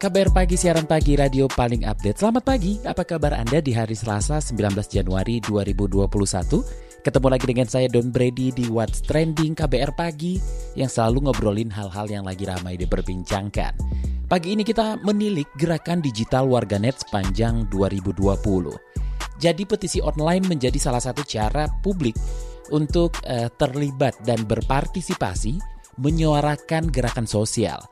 KBR Pagi, siaran pagi radio paling update. Selamat pagi, apa kabar Anda di hari Selasa 19 Januari 2021? Ketemu lagi dengan saya Don Brady di What's Trending KBR Pagi yang selalu ngobrolin hal-hal yang lagi ramai diperbincangkan. Pagi ini kita menilik gerakan digital warganet sepanjang 2020. Jadi petisi online menjadi salah satu cara publik untuk uh, terlibat dan berpartisipasi menyuarakan gerakan sosial –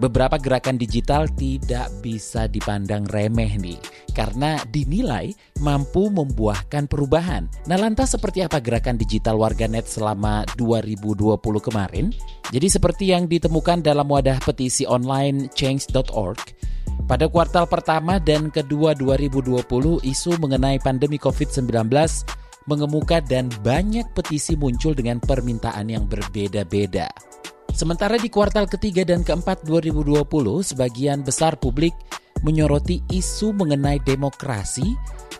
Beberapa gerakan digital tidak bisa dipandang remeh nih karena dinilai mampu membuahkan perubahan. Nah, lantas seperti apa gerakan digital warganet selama 2020 kemarin? Jadi seperti yang ditemukan dalam wadah petisi online change.org, pada kuartal pertama dan kedua 2020, isu mengenai pandemi COVID-19 mengemuka dan banyak petisi muncul dengan permintaan yang berbeda-beda. Sementara di kuartal ketiga dan keempat 2020, sebagian besar publik menyoroti isu mengenai demokrasi,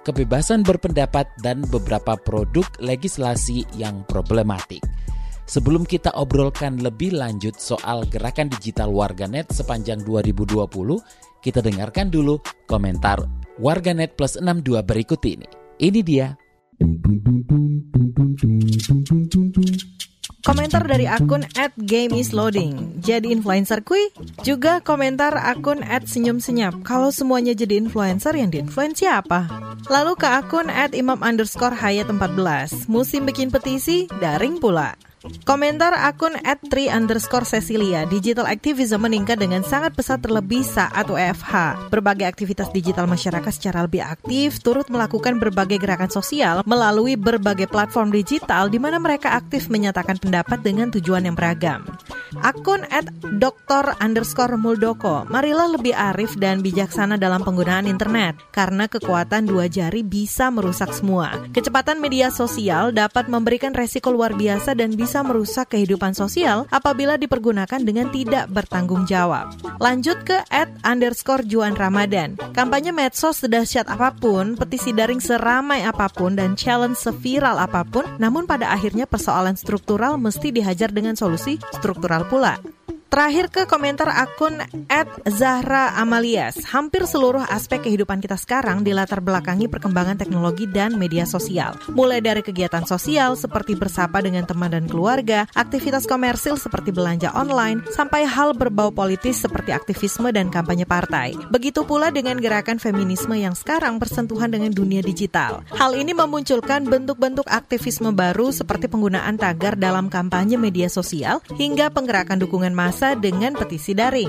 kebebasan berpendapat, dan beberapa produk legislasi yang problematik. Sebelum kita obrolkan lebih lanjut soal gerakan digital warganet sepanjang 2020, kita dengarkan dulu komentar warganet plus 62 berikut ini. Ini dia. Komentar dari akun at game is loading. Jadi influencer kui. Juga komentar akun at senyum senyap. Kalau semuanya jadi influencer yang diinfluence siapa? Lalu ke akun at imam underscore hayat 14. Musim bikin petisi, daring pula. Komentar akun at underscore Cecilia, digital activism meningkat dengan sangat pesat terlebih saat WFH. Berbagai aktivitas digital masyarakat secara lebih aktif turut melakukan berbagai gerakan sosial melalui berbagai platform digital di mana mereka aktif menyatakan pendapat dengan tujuan yang beragam. Akun at Dr. underscore Muldoko, marilah lebih arif dan bijaksana dalam penggunaan internet, karena kekuatan dua jari bisa merusak semua. Kecepatan media sosial dapat memberikan resiko luar biasa dan bisa bisa merusak kehidupan sosial apabila dipergunakan dengan tidak bertanggung jawab. Lanjut ke at underscore Juan Ramadan. Kampanye medsos sedahsyat apa pun, petisi daring seramai apa pun, dan challenge seviral apa pun, namun pada akhirnya persoalan struktural mesti dihajar dengan solusi struktural pula. Terakhir ke komentar akun at Zahra Amalias. Hampir seluruh aspek kehidupan kita sekarang dilatar belakangi perkembangan teknologi dan media sosial. Mulai dari kegiatan sosial seperti bersapa dengan teman dan keluarga, aktivitas komersil seperti belanja online, sampai hal berbau politis seperti aktivisme dan kampanye partai. Begitu pula dengan gerakan feminisme yang sekarang bersentuhan dengan dunia digital. Hal ini memunculkan bentuk-bentuk aktivisme baru seperti penggunaan tagar dalam kampanye media sosial hingga penggerakan dukungan massa masa dengan petisi daring.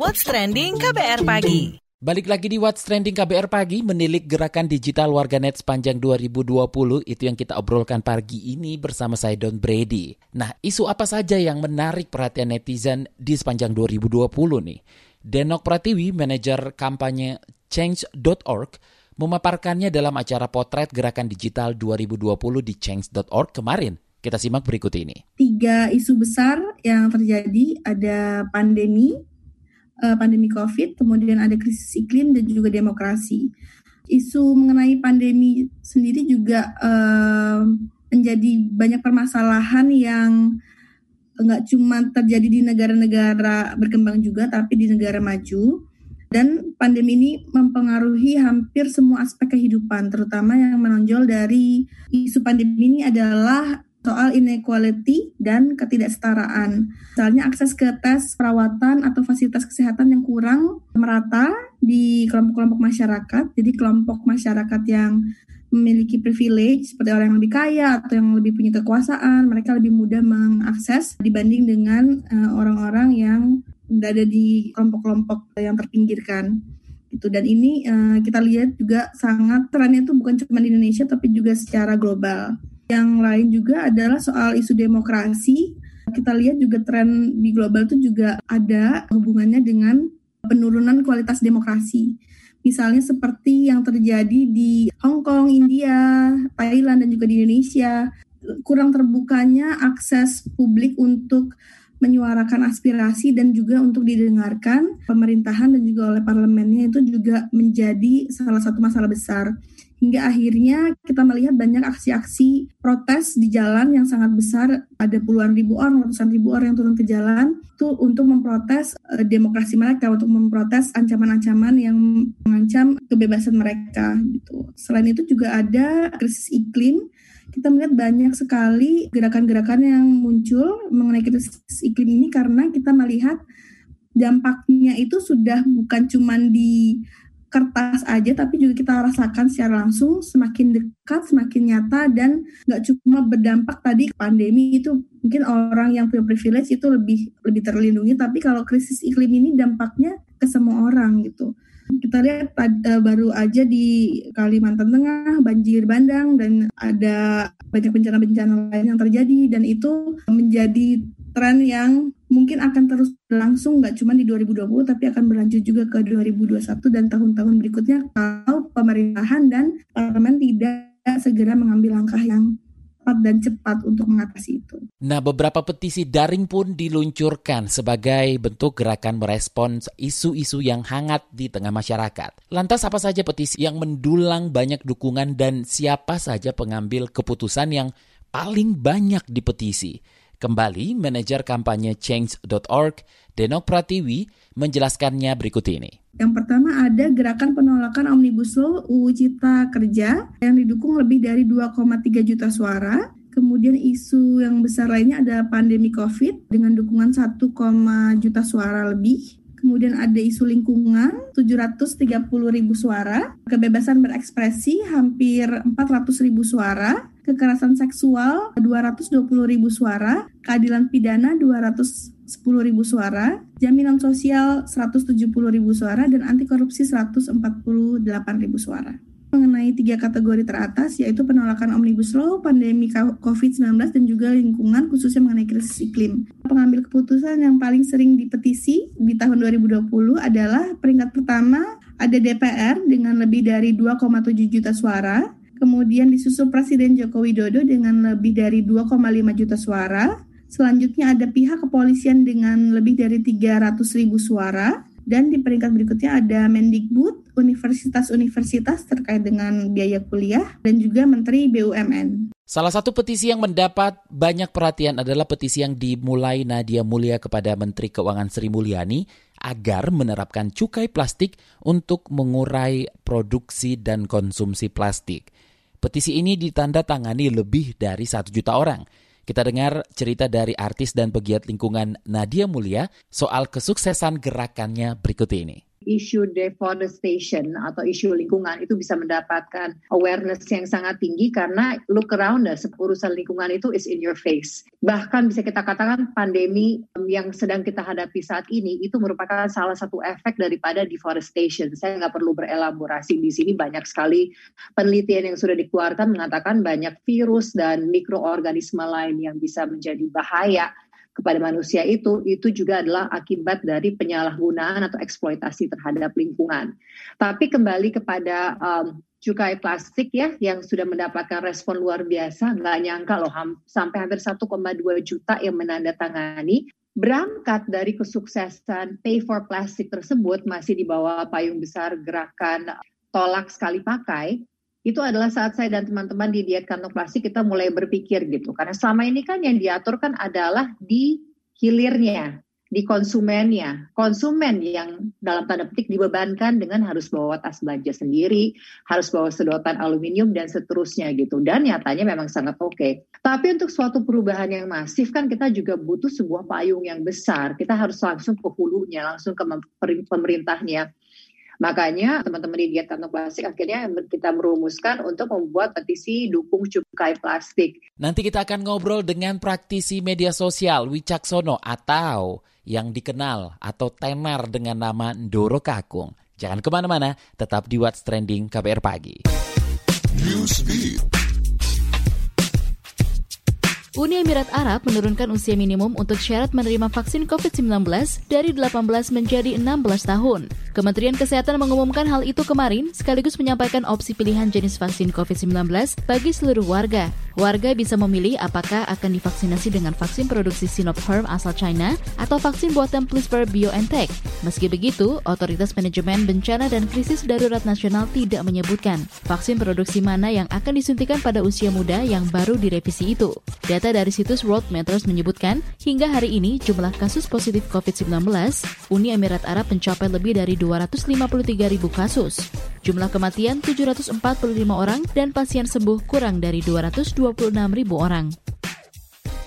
What's Trending KBR Pagi Balik lagi di What's Trending KBR Pagi, menilik gerakan digital warganet sepanjang 2020, itu yang kita obrolkan pagi ini bersama saya Don Brady. Nah, isu apa saja yang menarik perhatian netizen di sepanjang 2020 nih? Denok Pratiwi, manajer kampanye change.org, memaparkannya dalam acara potret gerakan digital 2020 di change.org kemarin. Kita simak berikut ini. Tiga isu besar yang terjadi ada pandemi, eh, pandemi COVID, kemudian ada krisis iklim dan juga demokrasi. Isu mengenai pandemi sendiri juga uh, menjadi banyak permasalahan yang nggak cuma terjadi di negara-negara berkembang juga, tapi di negara maju dan pandemi ini mempengaruhi hampir semua aspek kehidupan, terutama yang menonjol dari isu pandemi ini adalah soal inequality dan ketidaksetaraan. Misalnya akses ke tes perawatan atau fasilitas kesehatan yang kurang merata di kelompok-kelompok masyarakat. Jadi kelompok masyarakat yang memiliki privilege seperti orang yang lebih kaya atau yang lebih punya kekuasaan, mereka lebih mudah mengakses dibanding dengan eh, orang-orang uh, yang berada di kelompok-kelompok yang terpinggirkan itu dan ini uh, kita lihat juga sangat trennya itu bukan cuma di Indonesia tapi juga secara global. Yang lain juga adalah soal isu demokrasi kita lihat juga tren di global itu juga ada hubungannya dengan penurunan kualitas demokrasi. Misalnya seperti yang terjadi di Hong Kong, India, Thailand, dan juga di Indonesia. Kurang terbukanya akses publik untuk menyuarakan aspirasi dan juga untuk didengarkan pemerintahan dan juga oleh parlemennya itu juga menjadi salah satu masalah besar. Hingga akhirnya kita melihat banyak aksi-aksi protes di jalan yang sangat besar. Ada puluhan ribu orang ratusan ribu orang yang turun ke jalan itu untuk memprotes uh, demokrasi mereka untuk memprotes ancaman-ancaman yang mengancam kebebasan mereka gitu. Selain itu juga ada krisis iklim kita melihat banyak sekali gerakan-gerakan yang muncul mengenai krisis iklim ini karena kita melihat dampaknya itu sudah bukan cuma di kertas aja tapi juga kita rasakan secara langsung semakin dekat semakin nyata dan nggak cuma berdampak tadi pandemi. Itu mungkin orang yang punya privilege itu lebih lebih terlindungi. Tapi kalau krisis iklim ini dampaknya ke semua orang gitu kita lihat uh, baru aja di Kalimantan Tengah banjir bandang dan ada banyak bencana-bencana lain yang terjadi dan itu menjadi tren yang mungkin akan terus berlangsung nggak cuma di 2020 tapi akan berlanjut juga ke 2021 dan tahun-tahun berikutnya kalau pemerintahan dan parlemen tidak segera mengambil langkah yang tepat dan cepat untuk mengatasi itu. Nah, beberapa petisi daring pun diluncurkan sebagai bentuk gerakan merespons isu-isu yang hangat di tengah masyarakat. Lantas apa saja petisi yang mendulang banyak dukungan dan siapa saja pengambil keputusan yang paling banyak dipetisi? Kembali, manajer kampanye Change.org, Denok Pratiwi, menjelaskannya berikut ini. Yang pertama ada gerakan penolakan Omnibus Law UU Cipta Kerja yang didukung lebih dari 2,3 juta suara. Kemudian isu yang besar lainnya ada pandemi COVID dengan dukungan 1, juta suara lebih. Kemudian ada isu lingkungan 730 ribu suara, kebebasan berekspresi hampir 400 ribu suara, kekerasan seksual 220 ribu suara, keadilan pidana 210 ribu suara, jaminan sosial 170 ribu suara, dan anti korupsi 148 ribu suara. Mengenai tiga kategori teratas yaitu penolakan Omnibus Law, pandemi COVID-19 dan juga lingkungan khususnya mengenai krisis iklim. Pengambil keputusan yang paling sering dipetisi di tahun 2020 adalah peringkat pertama ada DPR dengan lebih dari 2,7 juta suara, kemudian disusul Presiden Joko Widodo dengan lebih dari 2,5 juta suara, selanjutnya ada pihak kepolisian dengan lebih dari 300 ribu suara, dan di peringkat berikutnya ada Mendikbud, universitas-universitas terkait dengan biaya kuliah, dan juga Menteri BUMN. Salah satu petisi yang mendapat banyak perhatian adalah petisi yang dimulai Nadia Mulia kepada Menteri Keuangan Sri Mulyani agar menerapkan cukai plastik untuk mengurai produksi dan konsumsi plastik. Petisi ini ditandatangani lebih dari satu juta orang. Kita dengar cerita dari artis dan pegiat lingkungan Nadia Mulia soal kesuksesan gerakannya berikut ini isu deforestation atau isu lingkungan itu bisa mendapatkan awareness yang sangat tinggi karena look around us, urusan lingkungan itu is in your face. Bahkan bisa kita katakan pandemi yang sedang kita hadapi saat ini itu merupakan salah satu efek daripada deforestation. Saya nggak perlu berelaborasi di sini banyak sekali penelitian yang sudah dikeluarkan mengatakan banyak virus dan mikroorganisme lain yang bisa menjadi bahaya kepada manusia itu itu juga adalah akibat dari penyalahgunaan atau eksploitasi terhadap lingkungan. Tapi kembali kepada um, cukai plastik ya yang sudah mendapatkan respon luar biasa, nggak nyangka loh ham, sampai hampir 1,2 juta yang menandatangani berangkat dari kesuksesan Pay for Plastic tersebut masih di bawah payung besar gerakan tolak sekali pakai itu adalah saat saya dan teman-teman di diet kantong plastik kita mulai berpikir gitu. Karena selama ini kan yang diatur kan adalah di hilirnya, di konsumennya. Konsumen yang dalam tanda petik dibebankan dengan harus bawa tas belanja sendiri, harus bawa sedotan aluminium dan seterusnya gitu. Dan nyatanya memang sangat oke. Okay. Tapi untuk suatu perubahan yang masif kan kita juga butuh sebuah payung yang besar. Kita harus langsung ke hulunya, langsung ke pemerintahnya Makanya teman-teman di Diet Kantong Plastik akhirnya kita merumuskan untuk membuat petisi dukung cukai plastik. Nanti kita akan ngobrol dengan praktisi media sosial Wicaksono atau yang dikenal atau tenar dengan nama Ndoro Kakung. Jangan ke mana-mana, tetap di What's Trending KBR Pagi. Newsbeat. Uni Emirat Arab menurunkan usia minimum untuk syarat menerima vaksin COVID-19 dari 18 menjadi 16 tahun. Kementerian Kesehatan mengumumkan hal itu kemarin sekaligus menyampaikan opsi pilihan jenis vaksin COVID-19 bagi seluruh warga. Warga bisa memilih apakah akan divaksinasi dengan vaksin produksi Sinopharm asal China atau vaksin buatan Pfizer BioNTech. Meski begitu, Otoritas Manajemen Bencana dan Krisis Darurat Nasional tidak menyebutkan vaksin produksi mana yang akan disuntikan pada usia muda yang baru direvisi itu. Data dari situs World Matters menyebutkan, hingga hari ini jumlah kasus positif COVID-19 Uni Emirat Arab mencapai lebih dari 253 ribu kasus. Jumlah kematian 745 orang dan pasien sembuh kurang dari 220 ribu orang.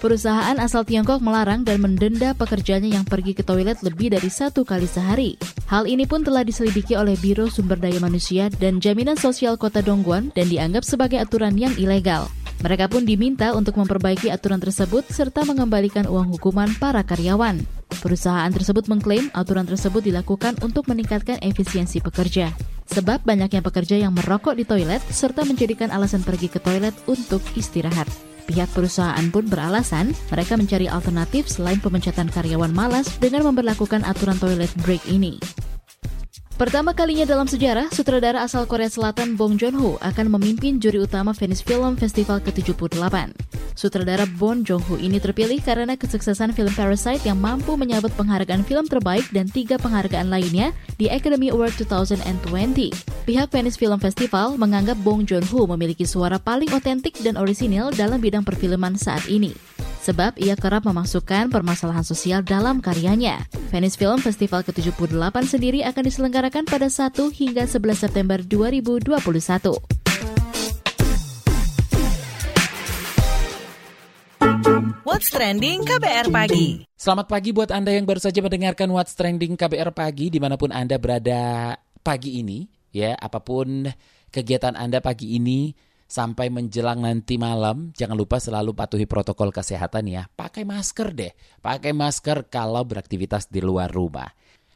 Perusahaan asal Tiongkok melarang dan mendenda pekerjanya yang pergi ke toilet lebih dari satu kali sehari. Hal ini pun telah diselidiki oleh Biro Sumber Daya Manusia dan Jaminan Sosial Kota Dongguan dan dianggap sebagai aturan yang ilegal. Mereka pun diminta untuk memperbaiki aturan tersebut serta mengembalikan uang hukuman para karyawan. Perusahaan tersebut mengklaim aturan tersebut dilakukan untuk meningkatkan efisiensi pekerja. Sebab banyaknya pekerja yang merokok di toilet serta menjadikan alasan pergi ke toilet untuk istirahat. Pihak perusahaan pun beralasan mereka mencari alternatif selain pemecatan karyawan malas dengan memperlakukan aturan toilet break ini. Pertama kalinya dalam sejarah, sutradara asal Korea Selatan Bong Joon-ho akan memimpin juri utama Venice Film Festival ke-78. Sutradara Bong Joon-ho ini terpilih karena kesuksesan film Parasite yang mampu menyabet penghargaan film terbaik dan tiga penghargaan lainnya di Academy Award 2020. Pihak Venice Film Festival menganggap Bong Joon-ho memiliki suara paling otentik dan orisinil dalam bidang perfilman saat ini sebab ia kerap memasukkan permasalahan sosial dalam karyanya. Venice Film Festival ke-78 sendiri akan diselenggarakan pada 1 hingga 11 September 2021. What's Trending KBR Pagi. Selamat pagi buat Anda yang baru saja mendengarkan What's Trending KBR Pagi di mana pun Anda berada pagi ini. Ya, apa pun kegiatan Anda pagi ini, sampai menjelang nanti malam, jangan lupa selalu patuhi protokol kesehatan ya. Pakai masker deh, pakai masker kalau beraktivitas di luar rumah.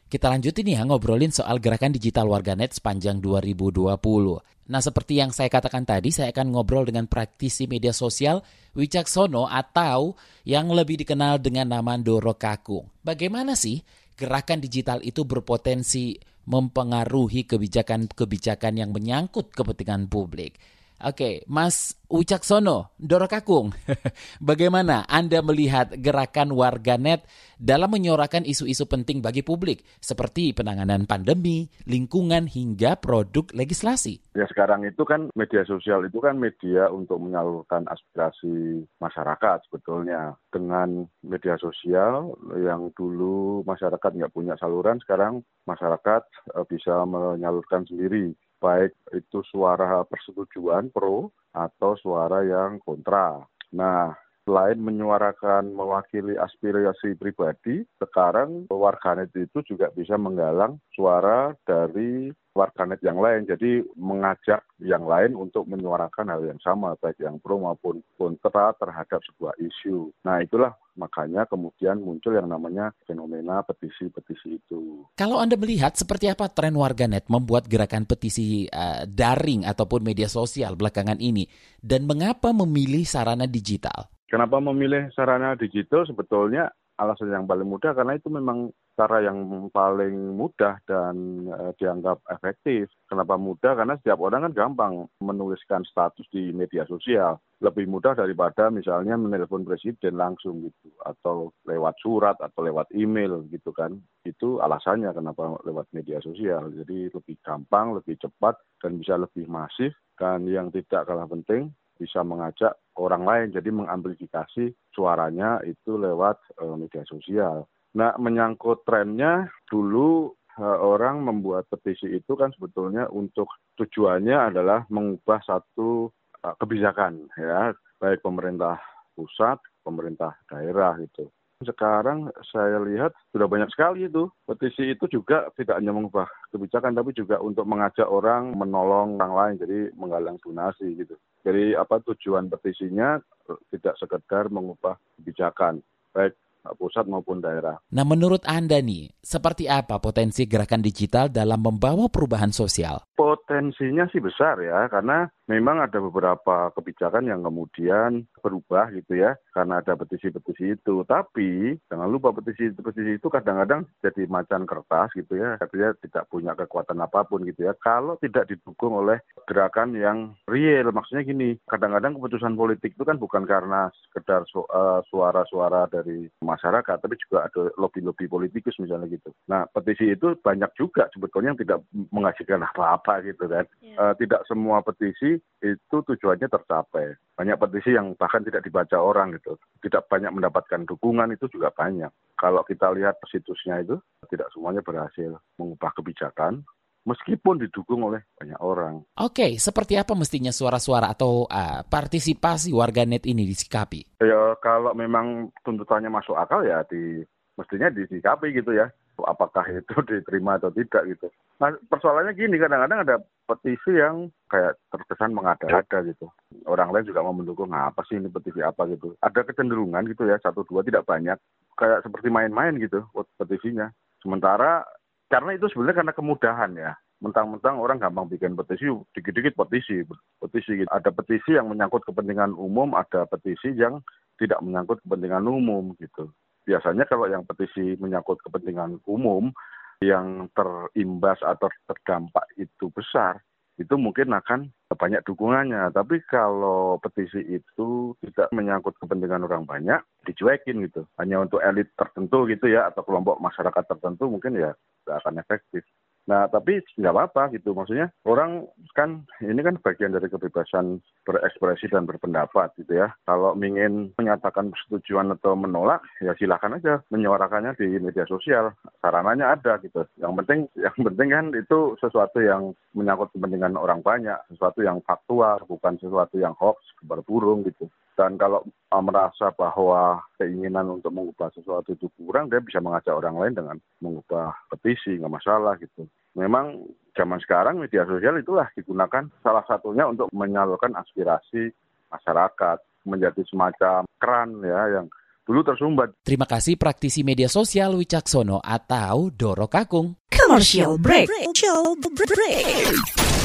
Kita lanjutin ya ngobrolin soal gerakan digital warganet sepanjang 2020. Nah seperti yang saya katakan tadi, saya akan ngobrol dengan praktisi media sosial Wicaksono atau yang lebih dikenal dengan nama Doro Kakung. Bagaimana sih gerakan digital itu berpotensi mempengaruhi kebijakan-kebijakan yang menyangkut kepentingan publik? Oke, Mas Ucaksono, Doro Kakung, bagaimana Anda melihat gerakan warganet dalam menyuarakan isu-isu penting bagi publik seperti penanganan pandemi, lingkungan hingga produk legislasi? Ya sekarang itu kan media sosial itu kan media untuk menyalurkan aspirasi masyarakat sebetulnya. Dengan media sosial yang dulu masyarakat nggak punya saluran, sekarang masyarakat eh, bisa menyalurkan sendiri baik itu suara persetujuan pro atau suara yang kontra. Nah, selain menyuarakan mewakili aspirasi pribadi, sekarang warganet itu juga bisa menggalang suara dari warganet yang lain. Jadi mengajak yang lain untuk menyuarakan hal yang sama, baik yang pro maupun kontra terhadap sebuah isu. Nah itulah makanya kemudian muncul yang namanya fenomena petisi-petisi itu. Kalau Anda melihat seperti apa tren warganet membuat gerakan petisi uh, daring ataupun media sosial belakangan ini, dan mengapa memilih sarana digital? Kenapa memilih sarana digital? Sebetulnya alasan yang paling mudah karena itu memang cara yang paling mudah dan e, dianggap efektif. Kenapa mudah? Karena setiap orang kan gampang menuliskan status di media sosial. Lebih mudah daripada misalnya menelpon presiden langsung gitu atau lewat surat atau lewat email gitu kan. Itu alasannya kenapa lewat media sosial. Jadi lebih gampang, lebih cepat dan bisa lebih masif dan yang tidak kalah penting bisa mengajak orang lain jadi mengamplifikasi suaranya itu lewat uh, media sosial. Nah, menyangkut trennya dulu uh, orang membuat petisi itu kan sebetulnya untuk tujuannya adalah mengubah satu uh, kebijakan ya, baik pemerintah pusat, pemerintah daerah gitu. Sekarang saya lihat sudah banyak sekali itu. Petisi itu juga tidak hanya mengubah kebijakan, tapi juga untuk mengajak orang menolong orang lain, jadi menggalang donasi gitu. Jadi apa tujuan petisinya tidak sekedar mengubah kebijakan, baik pusat maupun daerah. Nah menurut Anda nih, seperti apa potensi gerakan digital dalam membawa perubahan sosial? Potensinya sih besar ya, karena memang ada beberapa kebijakan yang kemudian berubah gitu ya karena ada petisi-petisi itu. Tapi jangan lupa petisi-petisi itu kadang-kadang jadi macan kertas gitu ya, artinya tidak punya kekuatan apa pun gitu ya. Kalau tidak didukung oleh gerakan yang real, maksudnya gini, kadang-kadang keputusan politik itu kan bukan karena sekedar eh, suara-suara dari masyarakat, tapi juga ada lobby-lobby politikus misalnya gitu. Nah, petisi itu banyak juga sebetulnya yang tidak menghasilkan apa-apa gitu kan. Yeah. Uh, tidak semua petisi itu tujuannya tercapai. Banyak petisi yang bahkan tidak dibaca orang gitu. Tidak banyak mendapatkan dukungan itu juga banyak. Kalau kita lihat situsnya itu tidak semuanya berhasil mengubah kebijakan meskipun didukung oleh banyak orang. Oke, seperti apa mestinya suara-suara atau uh, partisipasi warganet ini disikapi? Ya kalau memang tuntutannya masuk akal ya di mestinya disikapi gitu ya apakah itu diterima atau tidak gitu. Nah persoalannya gini kadang-kadang ada petisi yang kayak terkesan mengada-ada gitu. Orang lain juga mau mendukung nah, apa sih ini petisi apa gitu. Ada kecenderungan gitu ya satu dua tidak banyak kayak seperti main-main gitu petisinya. Sementara karena itu sebenarnya karena kemudahan ya. Mentang-mentang orang gampang bikin petisi, dikit-dikit petisi, petisi gitu. Ada petisi yang menyangkut kepentingan umum, ada petisi yang tidak menyangkut kepentingan umum gitu biasanya kalau yang petisi menyangkut kepentingan umum yang terimbas atau terdampak itu besar, itu mungkin akan banyak dukungannya. Tapi kalau petisi itu tidak menyangkut kepentingan orang banyak, dicuekin gitu. Hanya untuk elit tertentu gitu ya, atau kelompok masyarakat tertentu mungkin ya tidak akan efektif. Nah, tapi nggak apa-apa gitu. Maksudnya orang kan ini kan bagian dari kebebasan berekspresi dan berpendapat gitu ya. Kalau ingin menyatakan persetujuan atau menolak, ya silahkan aja menyuarakannya di media sosial. Sarananya ada gitu. Yang penting, yang penting kan itu sesuatu yang menyangkut kepentingan orang banyak, sesuatu yang faktual, bukan sesuatu yang hoax, kabar gitu. Dan kalau uh, merasa bahwa keinginan untuk mengubah sesuatu itu kurang, dia bisa mengajak orang lain dengan mengubah petisi, nggak masalah gitu. Memang zaman sekarang media sosial itulah digunakan salah satunya untuk menyalurkan aspirasi masyarakat, menjadi semacam keran ya yang dulu tersumbat. Terima kasih praktisi media sosial Wicaksono atau Doro Kakung. Commercial break. Commercial break.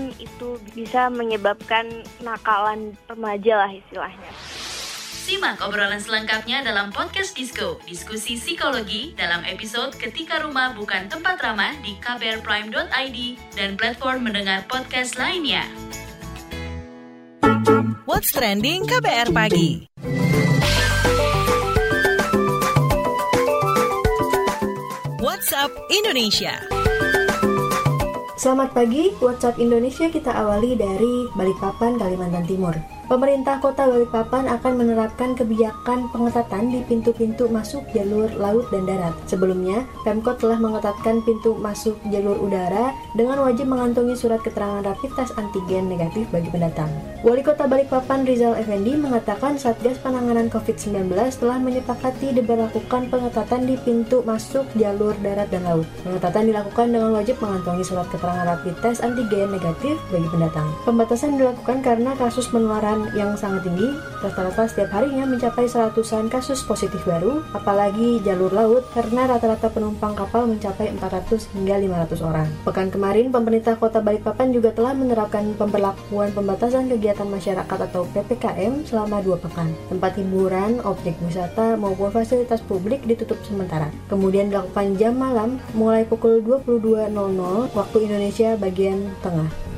itu bisa menyebabkan nakalan remaja lah istilahnya. Simak obrolan selengkapnya dalam podcast Disco, diskusi psikologi dalam episode Ketika Rumah Bukan Tempat Ramah di kbrprime.id dan platform mendengar podcast lainnya. What's Trending KBR Pagi WhatsApp Indonesia Selamat pagi, WhatsApp Indonesia kita awali dari Balikpapan, Kalimantan Timur. Pemerintah Kota Balikpapan akan menerapkan kebijakan pengetatan di pintu-pintu masuk jalur laut dan darat. Sebelumnya, Pemkot telah mengetatkan pintu masuk jalur udara dengan wajib mengantongi surat keterangan rapid test antigen negatif bagi pendatang. Wali Kota Balikpapan Rizal Effendi mengatakan Satgas Penanganan COVID-19 telah menyepakati diberlakukan pengetatan di pintu masuk jalur darat dan laut. Pengetatan dilakukan dengan wajib mengantongi surat keterangan rapid test antigen negatif bagi pendatang. Pembatasan dilakukan karena kasus penularan yang sangat tinggi, rata-rata setiap harinya mencapai seratusan kasus positif baru, apalagi jalur laut karena rata-rata penumpang kapal mencapai 400 hingga 500 orang. Pekan kemarin, pemerintah kota Balikpapan juga telah menerapkan pemberlakuan pembatasan kegiatan masyarakat atau PPKM selama dua pekan. Tempat hiburan, objek wisata, maupun fasilitas publik ditutup sementara. Kemudian dilakukan jam malam mulai pukul 22.00 waktu Indonesia bagian tengah.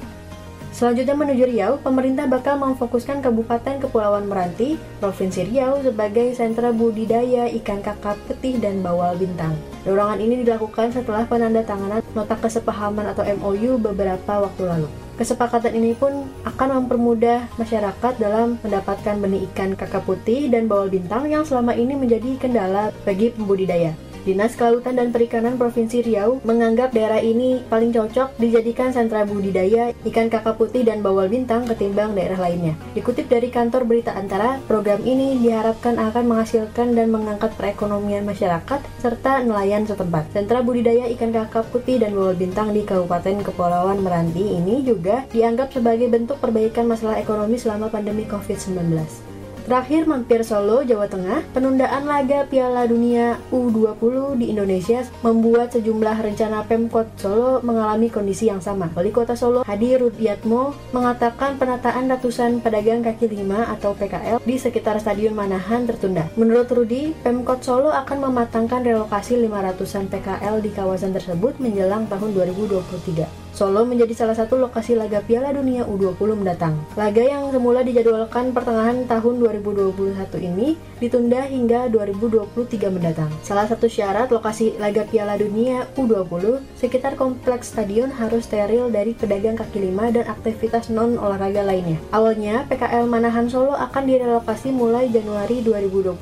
Selanjutnya menuju Riau, pemerintah bakal memfokuskan Kabupaten Kepulauan Meranti, Provinsi Riau sebagai sentra budidaya ikan kakap putih dan bawal bintang. Dorongan ini dilakukan setelah penandatanganan nota kesepahaman atau MOU beberapa waktu lalu. Kesepakatan ini pun akan mempermudah masyarakat dalam mendapatkan benih ikan kakap putih dan bawal bintang yang selama ini menjadi kendala bagi pembudidaya. Dinas Kelautan dan Perikanan Provinsi Riau menganggap daerah ini paling cocok dijadikan sentra budidaya ikan kakap putih dan bawal bintang ketimbang daerah lainnya. Dikutip dari kantor berita antara, program ini diharapkan akan menghasilkan dan mengangkat perekonomian masyarakat serta nelayan setempat. Sentra budidaya ikan kakap putih dan bawal bintang di Kabupaten Kepulauan Meranti ini juga dianggap sebagai bentuk perbaikan masalah ekonomi selama pandemi COVID-19. Terakhir mampir Solo, Jawa Tengah, penundaan laga Piala Dunia U20 di Indonesia membuat sejumlah rencana Pemkot Solo mengalami kondisi yang sama. Wali Kota Solo Hadi Rudiatmo mengatakan penataan ratusan pedagang kaki lima atau PKL di sekitar Stadion Manahan tertunda. Menurut Rudi, Pemkot Solo akan mematangkan relokasi 500-an PKL di kawasan tersebut menjelang tahun 2023. Solo menjadi salah satu lokasi laga Piala Dunia U20 mendatang. Laga yang semula dijadwalkan pertengahan tahun 2021 ini ditunda hingga 2023 mendatang. Salah satu syarat lokasi laga Piala Dunia U20, sekitar kompleks stadion harus steril dari pedagang kaki lima dan aktivitas non olahraga lainnya. Awalnya, PKL Manahan Solo akan direlokasi mulai Januari 2021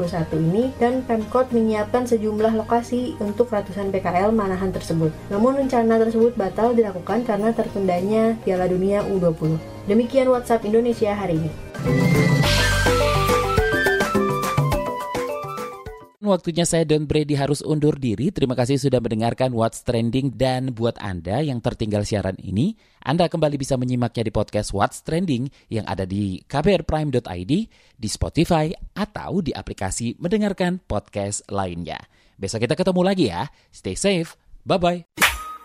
ini dan Pemkot menyiapkan sejumlah lokasi untuk ratusan PKL Manahan tersebut. Namun rencana tersebut batal dilakukan karena tertundanya Piala Dunia U20. Demikian WhatsApp Indonesia hari ini. Waktunya saya dan Brady harus undur diri. Terima kasih sudah mendengarkan What's Trending dan buat Anda yang tertinggal siaran ini, Anda kembali bisa menyimaknya di podcast What's Trending yang ada di kbrprime.id, di Spotify, atau di aplikasi mendengarkan podcast lainnya. Besok kita ketemu lagi ya. Stay safe. Bye-bye.